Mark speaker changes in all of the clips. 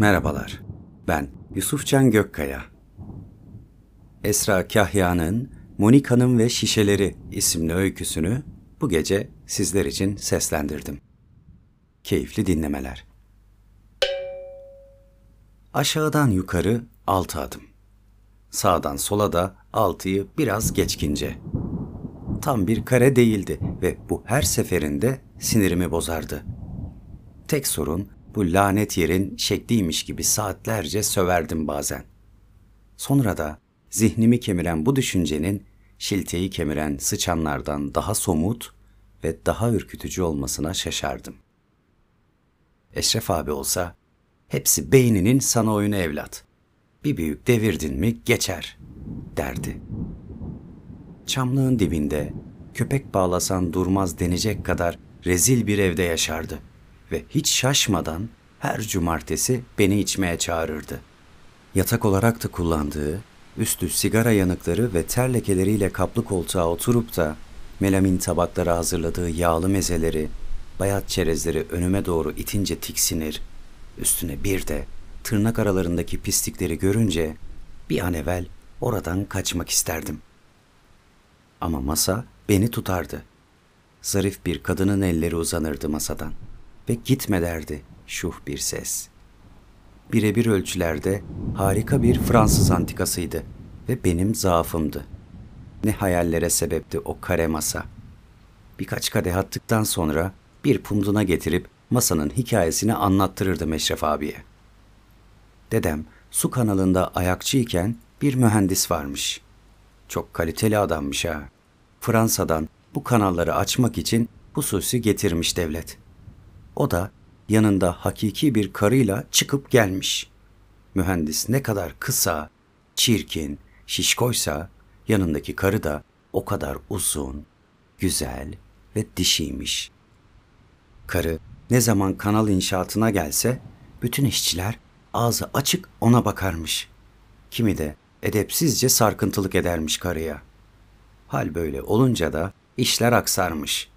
Speaker 1: Merhabalar, ben Yusufcan Gökkaya. Esra Kahya'nın Monika'nın ve Şişeleri isimli öyküsünü bu gece sizler için seslendirdim. Keyifli dinlemeler. Aşağıdan yukarı altı adım. Sağdan sola da altıyı biraz geçkince. Tam bir kare değildi ve bu her seferinde sinirimi bozardı. Tek sorun bu lanet yerin şekliymiş gibi saatlerce söverdim bazen. Sonra da zihnimi kemiren bu düşüncenin şilteyi kemiren sıçanlardan daha somut ve daha ürkütücü olmasına şaşardım. Eşref abi olsa hepsi beyninin sana oyunu evlat. Bir büyük devirdin mi geçer derdi. Çamlığın dibinde köpek bağlasan durmaz denecek kadar rezil bir evde yaşardı ve hiç şaşmadan her cumartesi beni içmeye çağırırdı. Yatak olarak da kullandığı, üstü sigara yanıkları ve ter lekeleriyle kaplı koltuğa oturup da melamin tabaklara hazırladığı yağlı mezeleri, bayat çerezleri önüme doğru itince tiksinir, üstüne bir de tırnak aralarındaki pislikleri görünce bir an evvel oradan kaçmak isterdim. Ama masa beni tutardı. Zarif bir kadının elleri uzanırdı masadan ve gitme derdi şuh bir ses. Birebir ölçülerde harika bir Fransız antikasıydı ve benim zaafımdı. Ne hayallere sebepti o kare masa. Birkaç kadeh attıktan sonra bir punduna getirip masanın hikayesini anlattırırdım Eşref abiye. Dedem su kanalında ayakçıyken bir mühendis varmış. Çok kaliteli adammış ha. Fransa'dan bu kanalları açmak için hususi getirmiş devlet. O da yanında hakiki bir karıyla çıkıp gelmiş. Mühendis ne kadar kısa, çirkin, şişkoysa yanındaki karı da o kadar uzun, güzel ve dişiymiş. Karı ne zaman kanal inşaatına gelse bütün işçiler ağzı açık ona bakarmış. Kimi de edepsizce sarkıntılık edermiş karıya. Hal böyle olunca da işler aksarmış.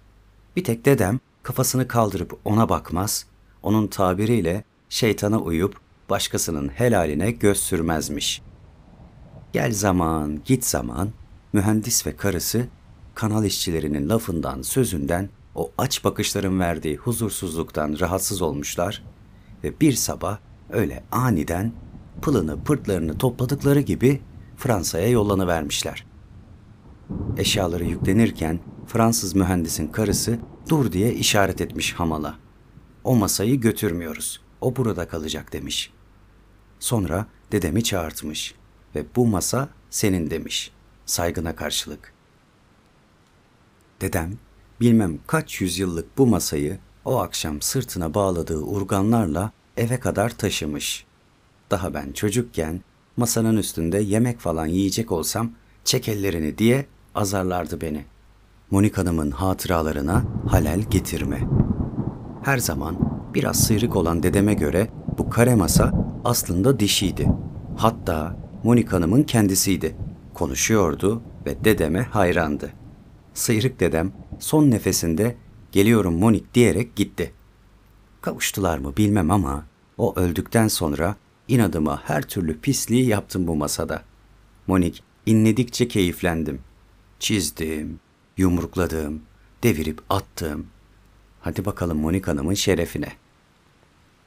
Speaker 1: Bir tek dedem kafasını kaldırıp ona bakmaz, onun tabiriyle şeytana uyup başkasının helaline göz sürmezmiş. Gel zaman, git zaman, mühendis ve karısı kanal işçilerinin lafından, sözünden, o aç bakışların verdiği huzursuzluktan rahatsız olmuşlar ve bir sabah öyle aniden pılını pırtlarını topladıkları gibi Fransa'ya yollanıvermişler. Eşyaları yüklenirken Fransız mühendisin karısı dur diye işaret etmiş hamala. O masayı götürmüyoruz. O burada kalacak demiş. Sonra dedemi çağırtmış ve bu masa senin demiş. Saygına karşılık. Dedem bilmem kaç yüzyıllık bu masayı o akşam sırtına bağladığı urganlarla eve kadar taşımış. Daha ben çocukken masanın üstünde yemek falan yiyecek olsam çek ellerini diye azarlardı beni. Monik Hanım'ın hatıralarına halel getirme. Her zaman biraz sıyrık olan dedeme göre bu kare masa aslında dişiydi. Hatta Monik Hanım'ın kendisiydi. Konuşuyordu ve dedeme hayrandı. Sıyrık dedem son nefesinde geliyorum Monik diyerek gitti. Kavuştular mı bilmem ama o öldükten sonra inadıma her türlü pisliği yaptım bu masada. Monik inledikçe keyiflendim. Çizdim, yumrukladım, devirip attım. Hadi bakalım Monik Hanım'ın şerefine.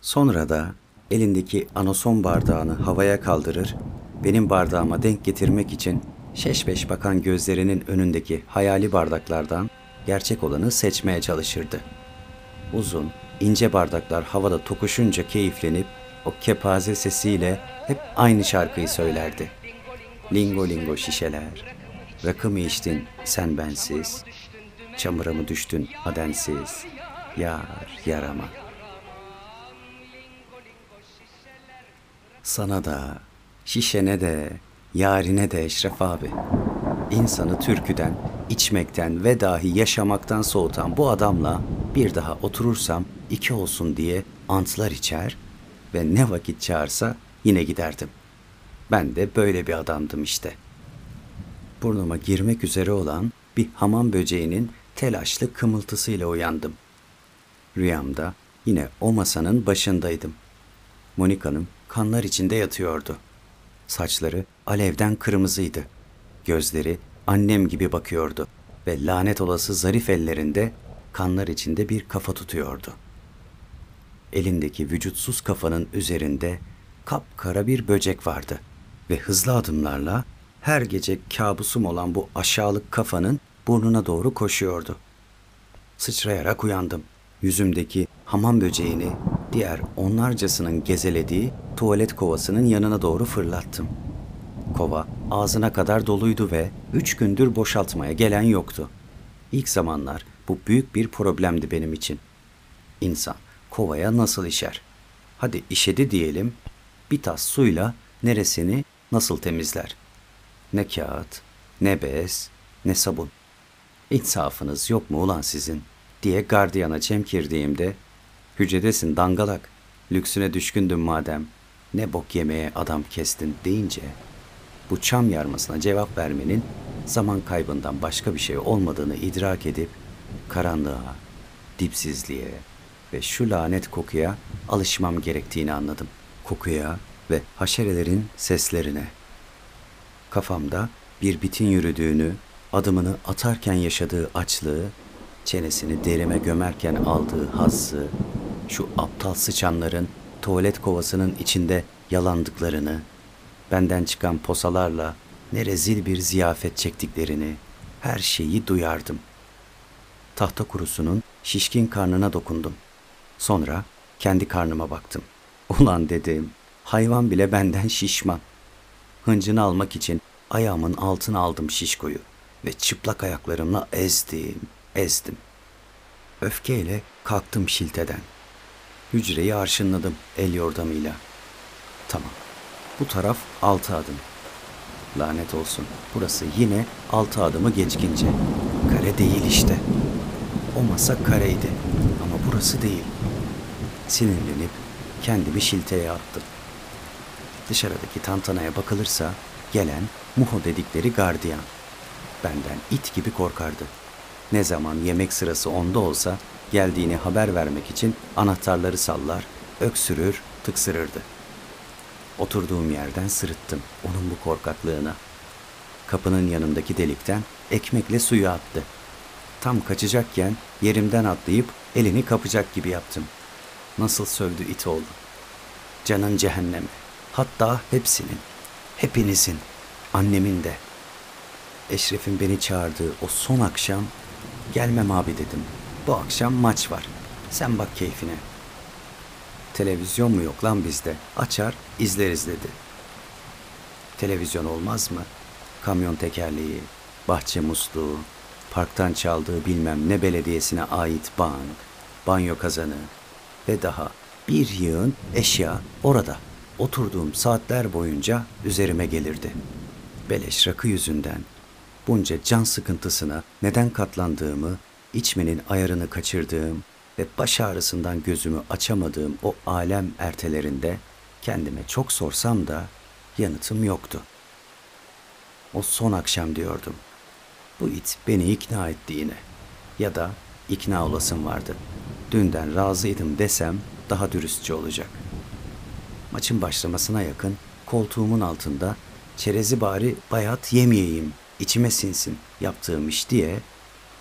Speaker 1: Sonra da elindeki anason bardağını havaya kaldırır, benim bardağıma denk getirmek için şeşbeş bakan gözlerinin önündeki hayali bardaklardan gerçek olanı seçmeye çalışırdı. Uzun, ince bardaklar havada tokuşunca keyiflenip o kepaze sesiyle hep aynı şarkıyı söylerdi. Lingo lingo şişeler, rakı mı içtin sen bensiz, çamura mı düştün adensiz, yar yarama. Sana da, şişene de, yarine de Eşref abi. İnsanı türküden, içmekten ve dahi yaşamaktan soğutan bu adamla bir daha oturursam iki olsun diye antlar içer ve ne vakit çağırsa yine giderdim. Ben de böyle bir adamdım işte. Burnuma girmek üzere olan bir hamam böceğinin telaşlı kımıltısıyla uyandım. Rüyamda yine o masanın başındaydım. Monika'nın kanlar içinde yatıyordu. Saçları alevden kırmızıydı. Gözleri annem gibi bakıyordu ve lanet olası zarif ellerinde kanlar içinde bir kafa tutuyordu. Elindeki vücutsuz kafanın üzerinde kapkara bir böcek vardı ve hızlı adımlarla her gece kabusum olan bu aşağılık kafanın burnuna doğru koşuyordu. Sıçrayarak uyandım. Yüzümdeki hamam böceğini diğer onlarcasının gezelediği tuvalet kovasının yanına doğru fırlattım. Kova ağzına kadar doluydu ve üç gündür boşaltmaya gelen yoktu. İlk zamanlar bu büyük bir problemdi benim için. İnsan kovaya nasıl işer? Hadi işedi diyelim, bir tas suyla neresini nasıl temizler? Ne kağıt, ne bez, ne sabun. İnsafınız yok mu ulan sizin? diye gardiyana çemkirdiğimde hücredesin dangalak, lüksüne düşkündüm madem, ne bok yemeye adam kestin deyince bu çam yarmasına cevap vermenin zaman kaybından başka bir şey olmadığını idrak edip karanlığa, dipsizliğe ve şu lanet kokuya alışmam gerektiğini anladım. Kokuya ve haşerelerin seslerine. Kafamda bir bitin yürüdüğünü, adımını atarken yaşadığı açlığı, çenesini derime gömerken aldığı hazzı, şu aptal sıçanların tuvalet kovasının içinde yalandıklarını, benden çıkan posalarla ne rezil bir ziyafet çektiklerini, her şeyi duyardım. Tahta kurusunun şişkin karnına dokundum. Sonra kendi karnıma baktım. Ulan dedim, hayvan bile benden şişman. Hıncını almak için ayağımın altına aldım şişkoyu ve çıplak ayaklarımla ezdim, ezdim. Öfkeyle kalktım şilteden. Hücreyi arşınladım el yordamıyla. Tamam. Bu taraf altı adım. Lanet olsun. Burası yine altı adımı geçkince. Kare değil işte. O masa kareydi. Ama burası değil. Sinirlenip kendimi şilteye attım. Dışarıdaki tantanaya bakılırsa gelen Muho dedikleri gardiyan. Benden it gibi korkardı. Ne zaman yemek sırası onda olsa geldiğini haber vermek için anahtarları sallar, öksürür, tıksırırdı. Oturduğum yerden sırıttım onun bu korkaklığına. Kapının yanındaki delikten ekmekle suyu attı. Tam kaçacakken yerimden atlayıp elini kapacak gibi yaptım. Nasıl sövdü it oldu. Canın cehenneme. Hatta hepsinin. Hepinizin. Annemin de. Eşref'in beni çağırdığı o son akşam gelmem abi dedim. Bu akşam maç var. Sen bak keyfine. Televizyon mu yok lan bizde? Açar, izleriz dedi. Televizyon olmaz mı? Kamyon tekerleği, bahçe musluğu, parktan çaldığı bilmem ne belediyesine ait bank, banyo kazanı ve daha bir yığın eşya orada. Oturduğum saatler boyunca üzerime gelirdi. Beleş rakı yüzünden bunca can sıkıntısına neden katlandığımı, içmenin ayarını kaçırdığım ve baş ağrısından gözümü açamadığım o alem ertelerinde kendime çok sorsam da yanıtım yoktu. O son akşam diyordum. Bu it beni ikna etti yine. Ya da ikna olasım vardı. Dünden razıydım desem daha dürüstçe olacak. Maçın başlamasına yakın koltuğumun altında çerezi bari bayat yemeyeyim, içime sinsin yaptığım iş diye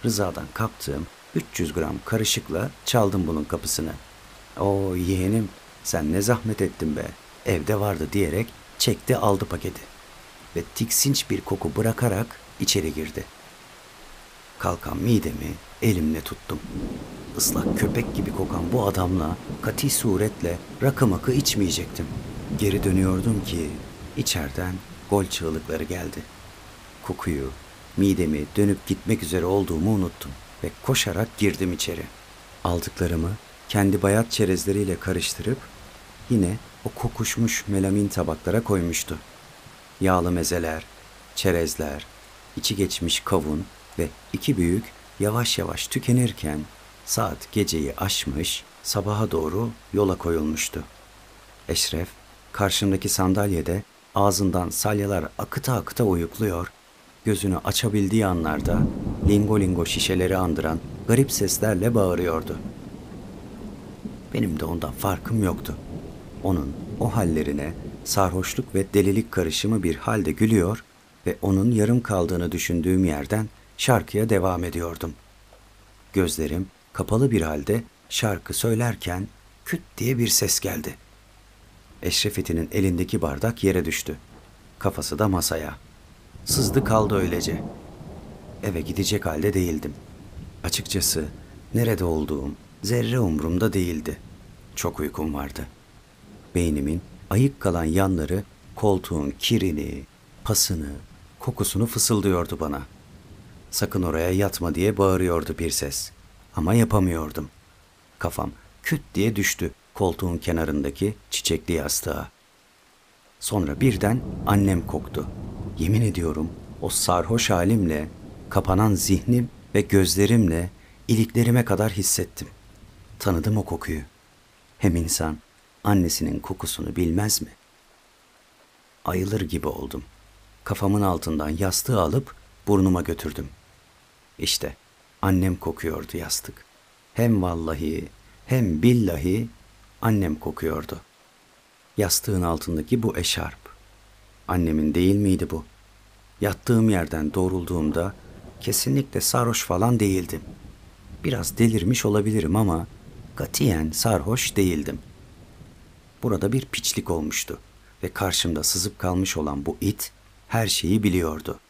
Speaker 1: Rıza'dan kaptığım 300 gram karışıkla çaldım bunun kapısını. O yeğenim sen ne zahmet ettin be evde vardı diyerek çekti aldı paketi ve tiksinç bir koku bırakarak içeri girdi. Kalkan midemi elimle tuttum. Islak köpek gibi kokan bu adamla kati suretle rakı makı içmeyecektim. Geri dönüyordum ki içeriden gol çığlıkları geldi. Kokuyu, midemi dönüp gitmek üzere olduğumu unuttum ve koşarak girdim içeri. Aldıklarımı kendi bayat çerezleriyle karıştırıp yine o kokuşmuş melamin tabaklara koymuştu. Yağlı mezeler, çerezler, içi geçmiş kavun ve iki büyük yavaş yavaş tükenirken saat geceyi aşmış, sabaha doğru yola koyulmuştu. Eşref karşımdaki sandalyede ağzından salyalar akıta akıta uyukluyor, gözünü açabildiği anlarda lingo lingo şişeleri andıran garip seslerle bağırıyordu. Benim de ondan farkım yoktu. Onun o hallerine sarhoşluk ve delilik karışımı bir halde gülüyor ve onun yarım kaldığını düşündüğüm yerden şarkıya devam ediyordum. Gözlerim kapalı bir halde şarkı söylerken küt diye bir ses geldi. Eşrefet'in elindeki bardak yere düştü. Kafası da masaya. Sızdı kaldı öylece. Eve gidecek halde değildim. Açıkçası nerede olduğum zerre umurumda değildi. Çok uykum vardı. Beynimin ayık kalan yanları koltuğun kirini, pasını, kokusunu fısıldıyordu bana. Sakın oraya yatma diye bağırıyordu bir ses. Ama yapamıyordum. Kafam küt diye düştü koltuğun kenarındaki çiçekli yastığa. Sonra birden annem koktu. Yemin ediyorum o sarhoş halimle, kapanan zihnim ve gözlerimle iliklerime kadar hissettim. Tanıdım o kokuyu. Hem insan annesinin kokusunu bilmez mi? Ayılır gibi oldum. Kafamın altından yastığı alıp burnuma götürdüm. İşte annem kokuyordu yastık. Hem vallahi hem billahi annem kokuyordu. Yastığın altındaki bu eşarp. Annemin değil miydi bu? Yattığım yerden doğrulduğumda kesinlikle sarhoş falan değildim. Biraz delirmiş olabilirim ama katiyen sarhoş değildim. Burada bir piçlik olmuştu ve karşımda sızıp kalmış olan bu it her şeyi biliyordu.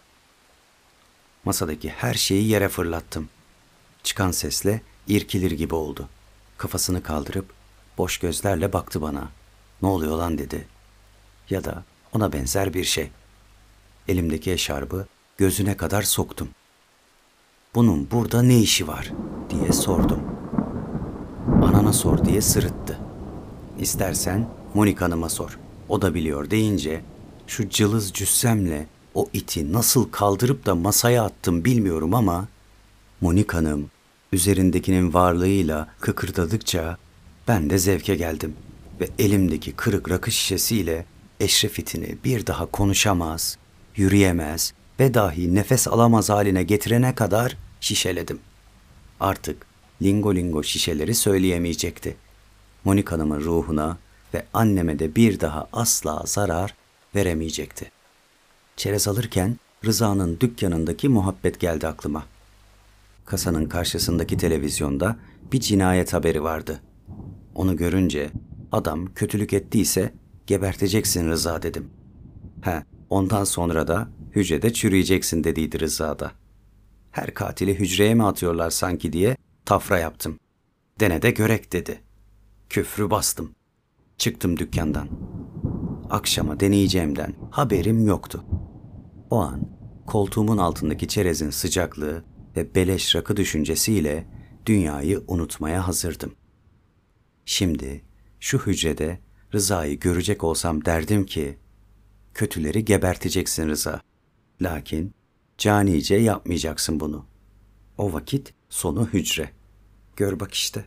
Speaker 1: Masadaki her şeyi yere fırlattım. Çıkan sesle irkilir gibi oldu. Kafasını kaldırıp boş gözlerle baktı bana. Ne oluyor lan dedi. Ya da ona benzer bir şey. Elimdeki eşarbı gözüne kadar soktum. Bunun burada ne işi var diye sordum. Anana sor diye sırıttı. İstersen Monika Hanım'a sor. O da biliyor deyince şu cılız cüssemle o iti nasıl kaldırıp da masaya attım bilmiyorum ama Monika Hanım üzerindekinin varlığıyla kıkırdadıkça ben de zevke geldim ve elimdeki kırık rakı şişesiyle Eşref itini bir daha konuşamaz, yürüyemez ve dahi nefes alamaz haline getirene kadar şişeledim. Artık lingo lingo şişeleri söyleyemeyecekti. Monika Hanım'ın ruhuna ve anneme de bir daha asla zarar veremeyecekti. Çerez alırken Rıza'nın dükkanındaki muhabbet geldi aklıma. Kasanın karşısındaki televizyonda bir cinayet haberi vardı. Onu görünce adam kötülük ettiyse geberteceksin Rıza dedim. He, ondan sonra da hücrede çürüyeceksin dediydi Rıza da. Her katili hücreye mi atıyorlar sanki diye tafra yaptım. Dene de görek dedi. Küfrü bastım. Çıktım dükkandan. Akşama deneyeceğimden haberim yoktu. O an koltuğumun altındaki çerezin sıcaklığı ve beleş rakı düşüncesiyle dünyayı unutmaya hazırdım. Şimdi şu hücrede Rıza'yı görecek olsam derdim ki, kötüleri geberteceksin Rıza. Lakin canice yapmayacaksın bunu. O vakit sonu hücre. Gör bak işte.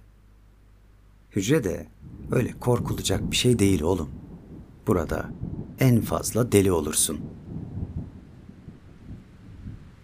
Speaker 1: Hücre de öyle korkulacak bir şey değil oğlum. Burada en fazla deli olursun.''